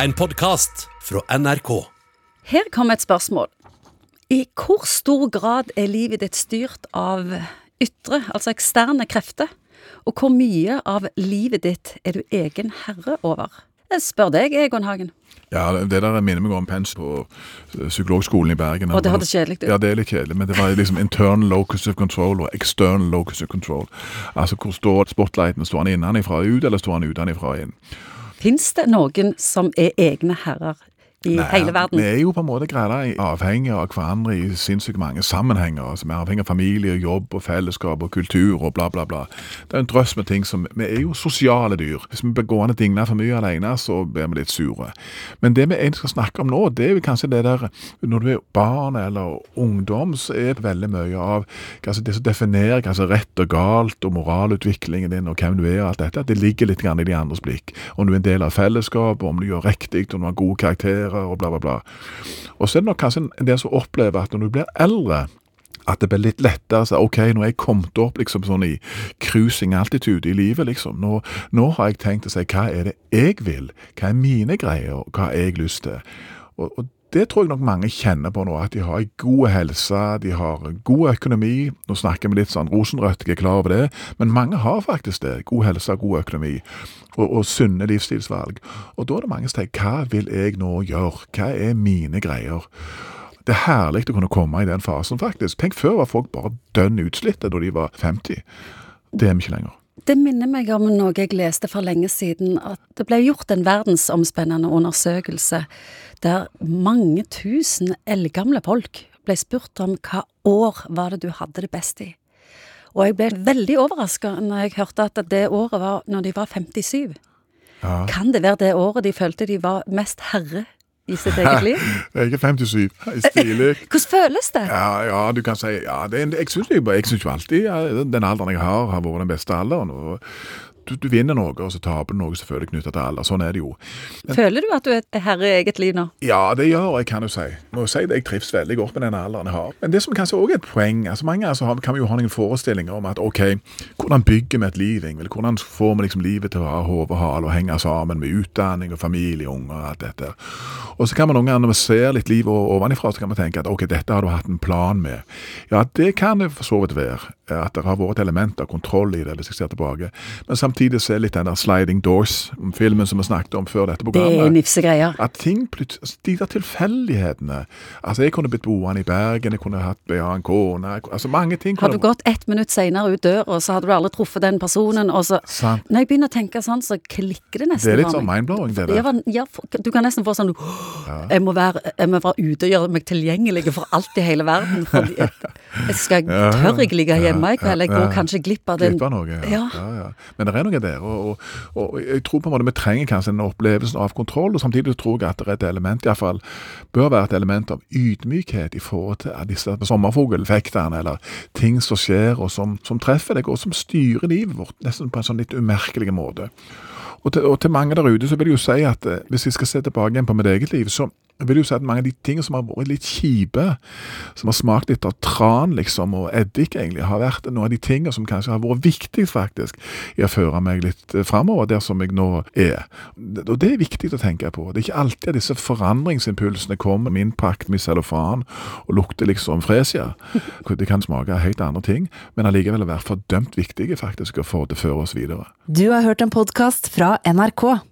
En podkast fra NRK. Her kommer et spørsmål. I hvor stor grad er livet ditt styrt av ytre, altså eksterne krefter? Og hvor mye av livet ditt er du egen herre over? Jeg spør deg, Egon Hagen. Ja, det der minner meg om pens på eh, psykologskolen i Bergen. Og det hørtes kjedelig ut. Ja, det er litt kjedelig, men det var liksom internal locus of control og external locus of control. Altså, hvor står spotlighten? Står han innenfra ut, eller står han utenfra inn? Fins det noen som er egne herrer i Nei, hele verden? Vi er jo på en måte greia avhengig av hverandre i sinnssykt mange sammenhenger. Altså, vi er avhengig av familie, jobb og fellesskap og kultur og bla, bla, bla. Det er en drøss med ting som Vi er jo sosiale dyr. Hvis vi blir gående dingle for mye alene, så blir vi litt sure. Men det vi egentlig skal snakke om nå, det er jo kanskje det der Når du er barn eller ungdom, så er det veldig mye av kanskje det som definerer kanskje rett og galt og moralutviklingen din og hvem du er og alt dette, det ligger litt grann i de andres blikk. Om du er en del av fellesskapet, om du gjør riktig, om du har gode karakterer og bla, bla, bla. Og så er det nok kanskje en del som opplever at når du blir eldre, at det blir litt lettere. Så, ok, nå er jeg kommet opp liksom sånn i cruising altitude i livet, liksom. Nå, nå har jeg tenkt å si hva er det jeg vil? Hva er mine greier? og Hva har jeg lyst til? Og, og det tror jeg nok mange kjenner på nå, at de har god helse, de har god økonomi. Nå snakker vi litt sånn rosenrødt, jeg er klar over det, men mange har faktisk det. God helse, god økonomi og, og sunne livsstilsvalg. Og da er det mange som tenker hva vil jeg nå gjøre? Hva er mine greier? Det er herlig å kunne komme i den fasen, faktisk. Tenk før var folk bare dønn utslitte da de var 50. Det er vi ikke lenger. Det minner meg om noe jeg leste for lenge siden, at det ble gjort en verdensomspennende undersøkelse der mange tusen eldgamle folk ble spurt om hva år var det du hadde det best i. Og jeg ble veldig overraska når jeg hørte at det året var når de var 57. Ja. Kan det være det året de følte de var mest herre i sitt eget liv? Jeg er ikke 57. Stilig. Hvordan føles det? Ja, ja, du kan si ja, det en- Jeg syns jo alltid den alderen jeg har, har vært den beste alderen. og du, du vinner noe, og så taper du noe selvfølgelig knyttet til alder. Sånn er det jo. Føler du at du er herre i eget liv nå? Ja, det gjør jeg, kan du si. Må si det, Jeg trives veldig godt med den alderen jeg har. Men det som kanskje også er et poeng altså Mange altså, har- kan jo ha noen forestillinger om at OK, hvordan bygger vi et liv? Ingvild? Hvordan får vi liksom livet til å ha hode og hale og henge sammen med utdanning og familie, unger og alt dette? Og så kan man noen ganger, når vi ser litt livet ovenifra, så kan man tenke at OK, dette har du hatt en plan med. Ja, det kan det for så vidt være. At det har vært et element av kontroll i det, hvis jeg ser tilbake. Men samtidig så er litt den der Sliding Doors-filmen som vi snakket om før dette programmet. Det er nifse greier. At ting plutselig De der tilfeldighetene Altså, jeg kunne blitt boende i Bergen, jeg kunne hatt ja, en kone Altså, mange ting Har du gått ett minutt senere ut døra, så hadde du aldri truffet den personen, og så Sant. Når jeg begynner å tenke sånn, så klikker det nesten Det er litt sånn mindblowing, det der. ja, du kan nesten få sånn jeg, må være, jeg må være ute og gjøre meg tilgjengelig for alt i hele verden. Fordi jeg, jeg skal, tør jeg ligge hjemme i kveld? Jeg går kanskje glipp av den Glipp av noe, ja. Ja. ja. ja, Men det er noe der. Og, og, og jeg tror på en måte vi trenger kanskje den opplevelsen av kontroll, og samtidig tror jeg at det er et element, iallfall bør være et element av ydmykhet i forhold til disse sommerfugleffektene, eller ting som skjer, og som, som treffer deg, og som styrer livet vårt, nesten på en sånn litt umerkelig måte. Og til, og til mange der ute så vil jeg jo si at eh, hvis jeg skal se tilbake igjen på mitt eget liv, så vil jo si at mange av de tingene som har vært litt kjipe, som har smakt litt av tran liksom, og eddik egentlig, har vært noen av de tingene som kanskje har vært viktig faktisk i å føre meg litt framover, fremover der som jeg nå er. Og det er viktig å tenke på. Det er ikke alltid at disse forandringsimpulsene kommer med innpakt med cellofan og lukter liksom fresia. Det kan smake helt andre ting, men allikevel være fordømt viktige faktisk å få det føre oss videre. Du har hørt en podkast fra NRK.